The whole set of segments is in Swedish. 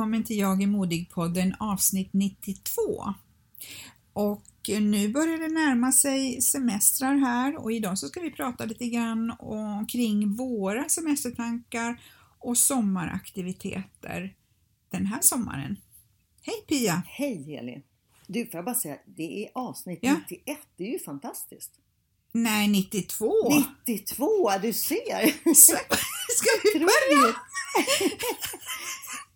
Välkommen till Jag är modig-podden avsnitt 92. Och nu börjar det närma sig semestrar här och idag så ska vi prata lite grann om, kring våra semestertankar och sommaraktiviteter den här sommaren. Hej Pia! Hej Elin! Du, får jag bara säga, det är avsnitt Ja. 91, det är ju fantastiskt. Nej, 92! 92, du ser! Så- Ska vi börja?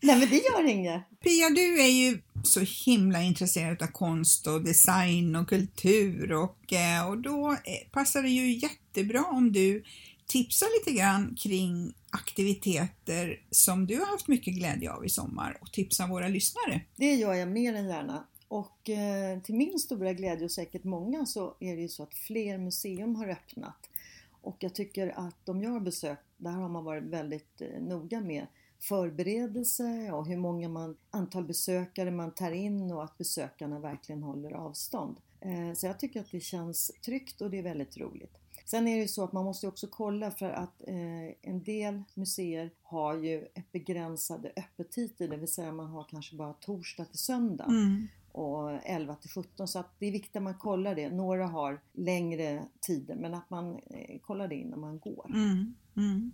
Nej men det gör inget. Pia, du är ju så himla intresserad av konst och design och kultur och, eh, och då eh, passar det ju jättebra om du tipsar lite grann kring aktiviteter som du har haft mycket glädje av i sommar och tipsar våra lyssnare. Det gör jag mer än gärna. Och eh, till min stora glädje och säkert många så är det ju så att fler museum har öppnat. Och jag tycker att de jag har besökt, där har man varit väldigt eh, noga med förberedelse och hur många man, antal besökare man tar in och att besökarna verkligen håller avstånd. Eh, så jag tycker att det känns tryggt och det är väldigt roligt. Sen är det ju så att man måste också kolla för att eh, en del museer har ju ett begränsade öppettider, det vill säga man har kanske bara torsdag till söndag Mm. och 11 till 17 så att det är viktigt att man kollar det. Några har längre tider men att man eh, kollar det innan man går. Mm. Mm.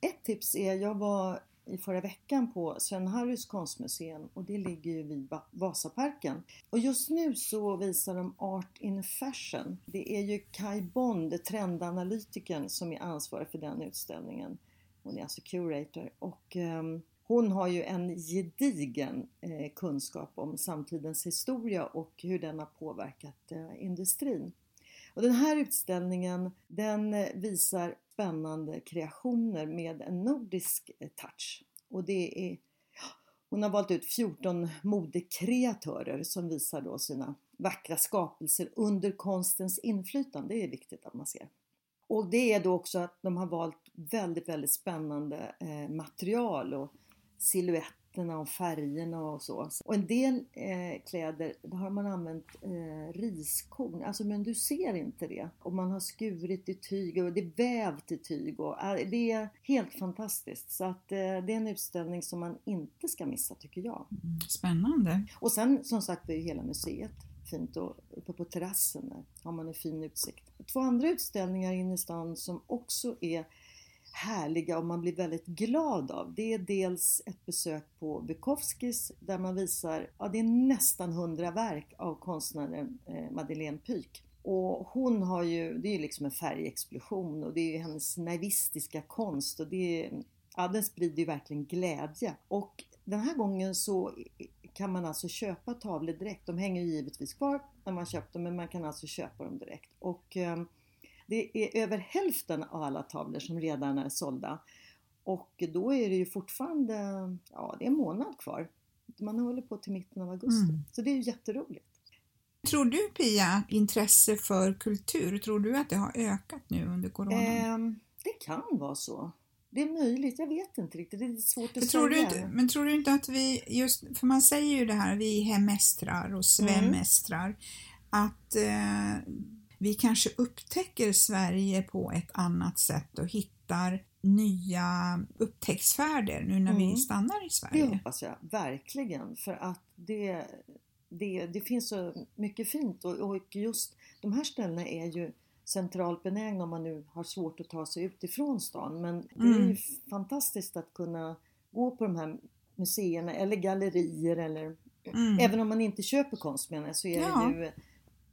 Ett tips är, jag var i förra veckan på Sven-Harrys konstmuseum och det ligger ju vid Vasaparken. Och just nu så visar de Art in Fashion. Det är ju Kai Bond, trendanalytikern, som är ansvarig för den utställningen. Hon är alltså curator och ehm, hon har ju en gedigen eh, kunskap om samtidens historia och hur den har påverkat eh, industrin. Och den här utställningen den visar spännande kreationer med en nordisk eh, touch. Och det är, hon har valt ut 14 modekreatörer som visar då sina vackra skapelser under konstens inflytande. Det är viktigt att man ser. Och det är då också att de har valt väldigt, väldigt spännande eh, material och silhuetterna och färgerna och så. Och en del eh, kläder, har man använt eh, riskorn, alltså men du ser inte det. Och man har skurit i tyg och det är vävt i tyg och eh, det är helt fantastiskt. Så att eh, det är en utställning som man inte ska missa tycker jag. Spännande. Och sen som sagt är ju hela museet fint och uppe på terrassen där har man en fin utsikt. Två andra utställningar inne i stan som också är härliga och man blir väldigt glad av. Det är dels ett besök på Bukowskis där man visar, ja det är nästan hundra verk av konstnären eh, Madeleine Pyk. Och hon har ju, det är ju liksom en färgexplosion och det är ju hennes naivistiska konst och det är, ja den sprider ju verkligen glädje. Och den här gången så kan man alltså köpa tavlor direkt. De hänger ju givetvis kvar när man köpt dem men man kan alltså köpa dem direkt. Och eh, det är över hälften av alla tavlor som redan är sålda. Och då är det ju fortfarande, ja det är en månad kvar. Man håller på till mitten av augusti. Mm. Så det är ju jätteroligt. Tror du Pia, att intresse för kultur, tror du att det har ökat nu under corona? Ehm, det kan vara så. Det är möjligt, jag vet inte riktigt. Det är svårt att tror, du säga. inte, men tror du inte att vi, just, för man säger ju det här, vi hemestrar och svemestrar, att eh, vi kanske upptäcker Sverige på ett annat sätt och hittar nya upptäcktsfärder nu när vi Mm. stannar i Det Sverige. hoppas jag verkligen för att det, det, det finns så mycket fint och, och just de här ställena är ju centralt benägna om man nu har svårt att ta sig ut ifrån stan. Men det är Mm. ju fantastiskt att kunna gå på de här museerna eller gallerier eller Mm. även om man inte köper konst menar jag, så är Ja. det ju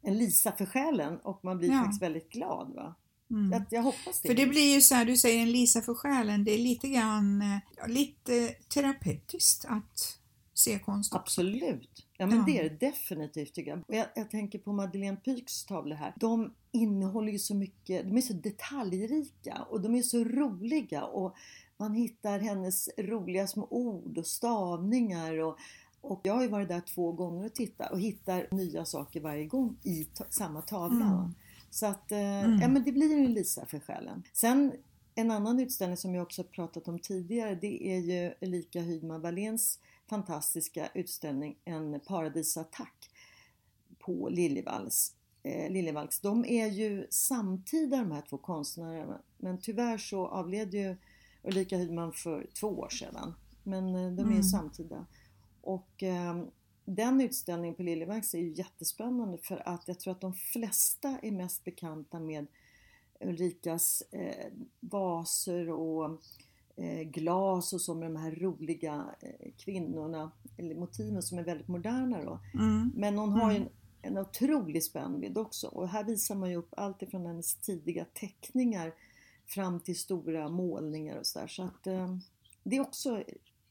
en lisa för själen och man blir Ja. faktiskt väldigt glad. Va? Mm. Att jag hoppas det. För det blir ju så här, du säger en Lisa för själen, det är lite grann, eh, ja, lite terapeutiskt att se konst. Absolut. Ja men Ja. det är det definitivt tycker jag. Och jag. Jag tänker på Madeleine Pyks tavlor här. De innehåller ju så mycket, de är så detaljrika och de är så roliga och man hittar hennes roliga små ord och stavningar och, och jag har ju varit där två gånger och tittat och hittar nya saker varje gång i ta- samma tavla. Mm. Så att, eh, Mm. ja men det blir ju en Lisa för själen. Sen en annan utställning som jag också pratat om tidigare det är ju Ulrika Hydman Wahléns fantastiska utställning En paradisattack på Liljevalchs. Eh, Liljevalchs. De är ju samtida de här två konstnärerna men tyvärr så avled ju Ulrika Hydman för två år sedan. Men eh, de är Mm. samtida. Och eh, den utställningen på Liljevalchs är ju jättespännande för att jag tror att de flesta är mest bekanta med Ulrikas eh, vaser och eh, glas och så med de här roliga eh, kvinnorna, eller motiven som är väldigt moderna då. Mm. Men hon har ju Mm. en, en otrolig spännvidd också och här visar man ju upp allt ifrån hennes tidiga teckningar fram till stora målningar och sådär. Så att eh, det är också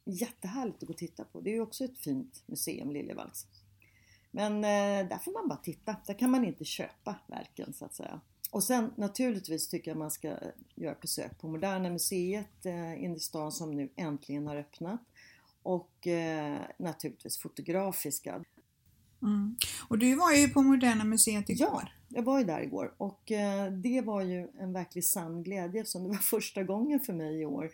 jättehärligt att gå och titta på. Det är ju också ett fint museum, Liljevalchs. Men eh, där får man bara titta. Där kan man inte köpa verken så att säga. Och sen naturligtvis tycker jag man ska eh, göra ett besök på Moderna Museet eh, inne i stan som nu äntligen har öppnat. Och eh, naturligtvis Fotografiska. Mm. Och du var ju på Moderna Museet igår. Ja, jag var ju där igår och eh, det var ju en verklig sann glädje eftersom det var första gången för mig i år.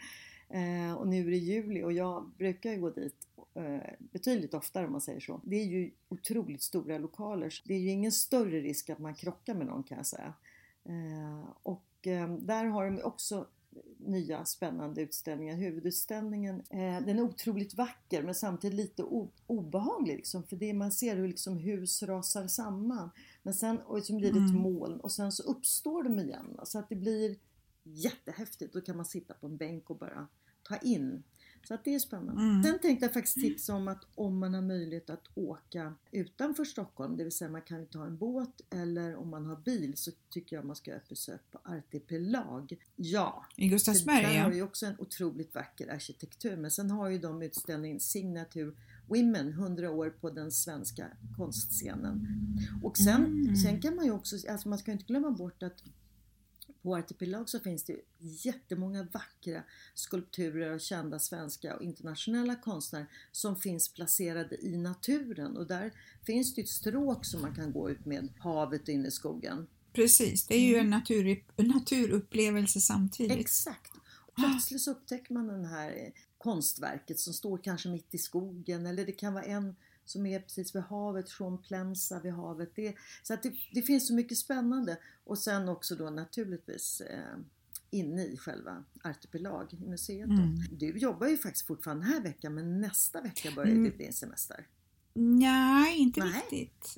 Eh, och nu är det juli och jag brukar ju gå dit eh, betydligt oftare om man säger så. Det är ju otroligt stora lokaler. så Det är ju ingen större risk att man krockar med någon kan jag säga. Eh, och eh, där har de också nya spännande utställningar. Huvudutställningen eh, den är otroligt vacker men samtidigt lite obehaglig liksom, för det man ser hur liksom hus rasar samman. Men sen och så blir det ett Mm. moln och sen så uppstår de igen. Så att det blir jättehäftigt. Då kan man sitta på en bänk och bara ta in. Så att det är spännande. Mm. Sen tänkte jag faktiskt tipsa om att om man har möjlighet att åka utanför Stockholm, det vill säga man kan ta en båt eller om man har bil så tycker jag man ska göra ett besök på Artipelag. Ja, I Gustavsberg där har ju också en otroligt vacker arkitektur men sen har ju de utställningen Signature Women 100 år på den svenska konstscenen. Och sen, Mm. sen kan man ju också, alltså man ska inte glömma bort att på Artipelag så finns det jättemånga vackra skulpturer av kända svenska och internationella konstnärer som finns placerade i naturen och där finns det ett stråk som man kan gå ut med havet in i skogen. Precis, det är ju en natur, naturupplevelse samtidigt. Exakt. Och plötsligt så upptäcker man den här eh, konstverket som står kanske mitt i skogen eller det kan vara en som är precis vid havet, Jean Plemsa vid havet. Det, så att det, det finns så mycket spännande. Och sen också då naturligtvis eh, inne i själva Artipelag, i museet. Mm. Du jobbar ju faktiskt fortfarande den här veckan men nästa vecka börjar Mm. ju din semester. Nej, inte Nej. riktigt.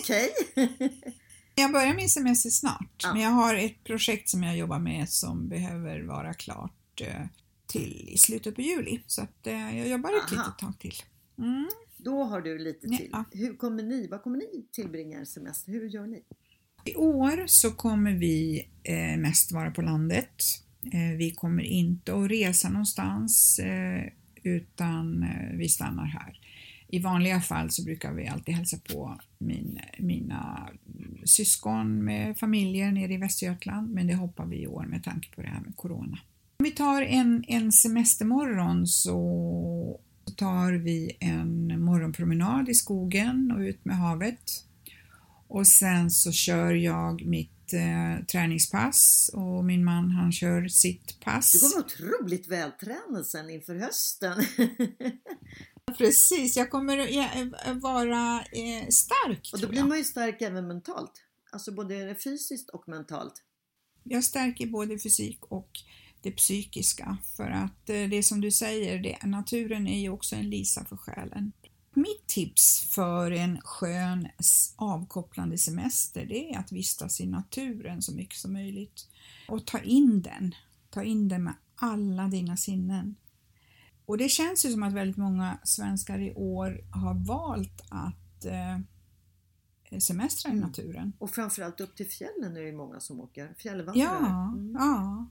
Okej. Jag börjar min semester snart, Ja. men jag har ett projekt som jag jobbar med som behöver vara klart eh, till i slutet på juli. Så att eh, jag jobbar ett Aha. litet tag till. Mm. Då har du lite Ja. till. Hur kommer ni, vad kommer ni tillbringa er semester? Hur gör ni? I år så kommer vi eh, mest vara på landet. Eh, vi kommer inte att resa någonstans eh, utan vi stannar här. I vanliga fall så brukar vi alltid hälsa på min, mina syskon med familjer nere i Västergötland men det hoppar vi i år med tanke på det här med Corona. Om vi tar en, en semestermorgon så tar vi en morgonpromenad i skogen och ut med havet. Och sen så kör jag mitt eh, träningspass och min man han kör sitt pass. Du kommer otroligt vältränad sen inför hösten. Precis, jag kommer eh, vara eh, stark och då blir man ju stark även mentalt. Alltså både fysiskt och mentalt. Jag stärker både fysik och det psykiska. För att eh, det är som du säger, det, naturen är ju också en lisa för själen. Mitt tips för en skön avkopplande semester det är att vistas i naturen så mycket som möjligt och ta in den. Ta in den med alla dina sinnen. Och det känns ju som att väldigt många svenskar i år har valt att eh, semestra i mm. naturen. Och framförallt upp till fjällen är det många som åker fjällvandrare. Ja, mm. ja.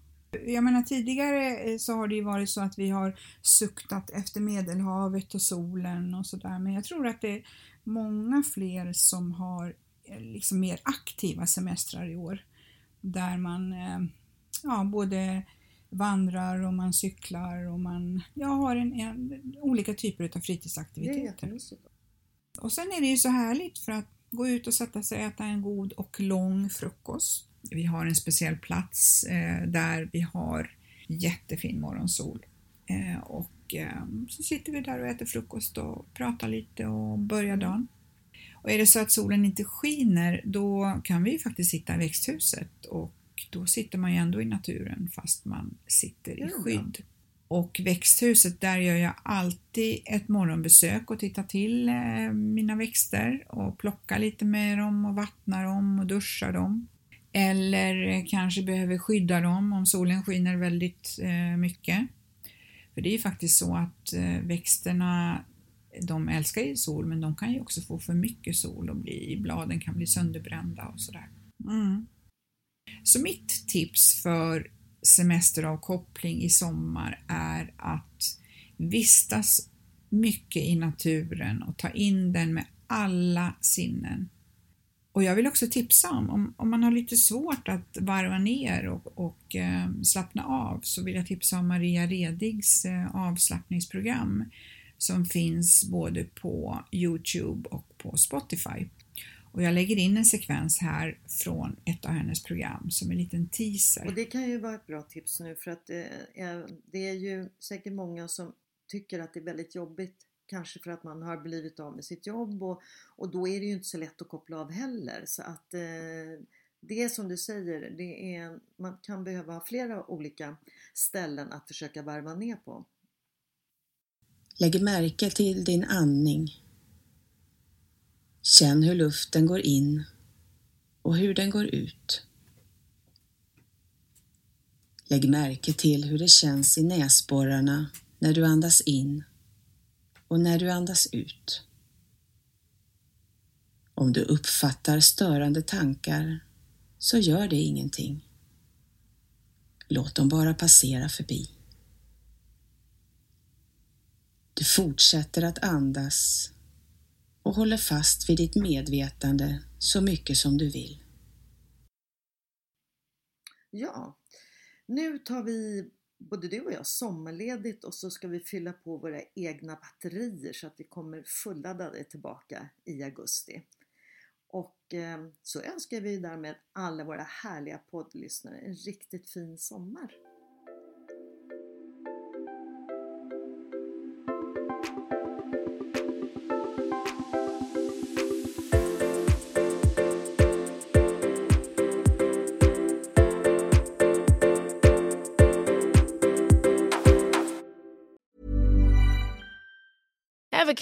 Jag menar tidigare eh, så har det ju varit så att vi har suktat efter Medelhavet och solen och sådär men jag tror att det är många fler som har eh, liksom mer aktiva semestrar i år där man eh, ja, både vandrar och man cyklar och man ja, har en, en olika typer av fritidsaktiviteter. Och sen är det ju så härligt för att gå ut och sätta sig och äta en god och lång frukost. Vi har en speciell plats eh, där vi har jättefin morgonsol eh, och eh, så sitter vi där och äter frukost och pratar lite och börjar dagen. Och är det så att solen inte skiner då kan vi faktiskt sitta i växthuset och då sitter man ju ändå i naturen fast man sitter i skydd. Och växthuset, där gör jag alltid ett morgonbesök och tittar till mina växter och plockar lite med dem och vattnar dem och duschar dem. Eller kanske behöver skydda dem om solen skiner väldigt eh, mycket. För det är ju faktiskt så att eh, växterna de älskar ju sol men de kan ju också få för mycket sol och bli, bladen kan bli sönderbrända och sådär. Mm. Så mitt tips för semesteravkoppling i sommar är att vistas mycket i naturen och ta in den med alla sinnen. Och jag vill också tipsa om, om, om man har lite svårt att varva ner och, och eh, slappna av så vill jag tipsa om Maria Redigs eh, avslappningsprogram som finns både på Youtube och på Spotify. Och jag lägger in en sekvens här från ett av hennes program som en liten teaser. Och det kan ju vara ett bra tips nu för att det är, det är ju säkert många som tycker att det är väldigt jobbigt kanske för att man har blivit av med sitt jobb och, och då är det ju inte så lätt att koppla av heller så att eh, det är som du säger, det är, man kan behöva ha flera olika ställen att försöka varva ner på. Lägg märke till din andning Känn hur luften går in och hur den går ut. Lägg märke till hur det känns i näsborrarna när du andas in och när du andas ut. Om du uppfattar störande tankar så gör det ingenting. Låt dem bara passera förbi. Du fortsätter att andas och håller fast vid ditt medvetande så mycket som du vill. Ja, nu tar vi både du och jag sommarledigt och så ska vi fylla på våra egna batterier så att vi kommer fulladdade tillbaka i augusti. Och eh, så önskar vi därmed alla våra härliga poddlyssnare en riktigt fin sommar.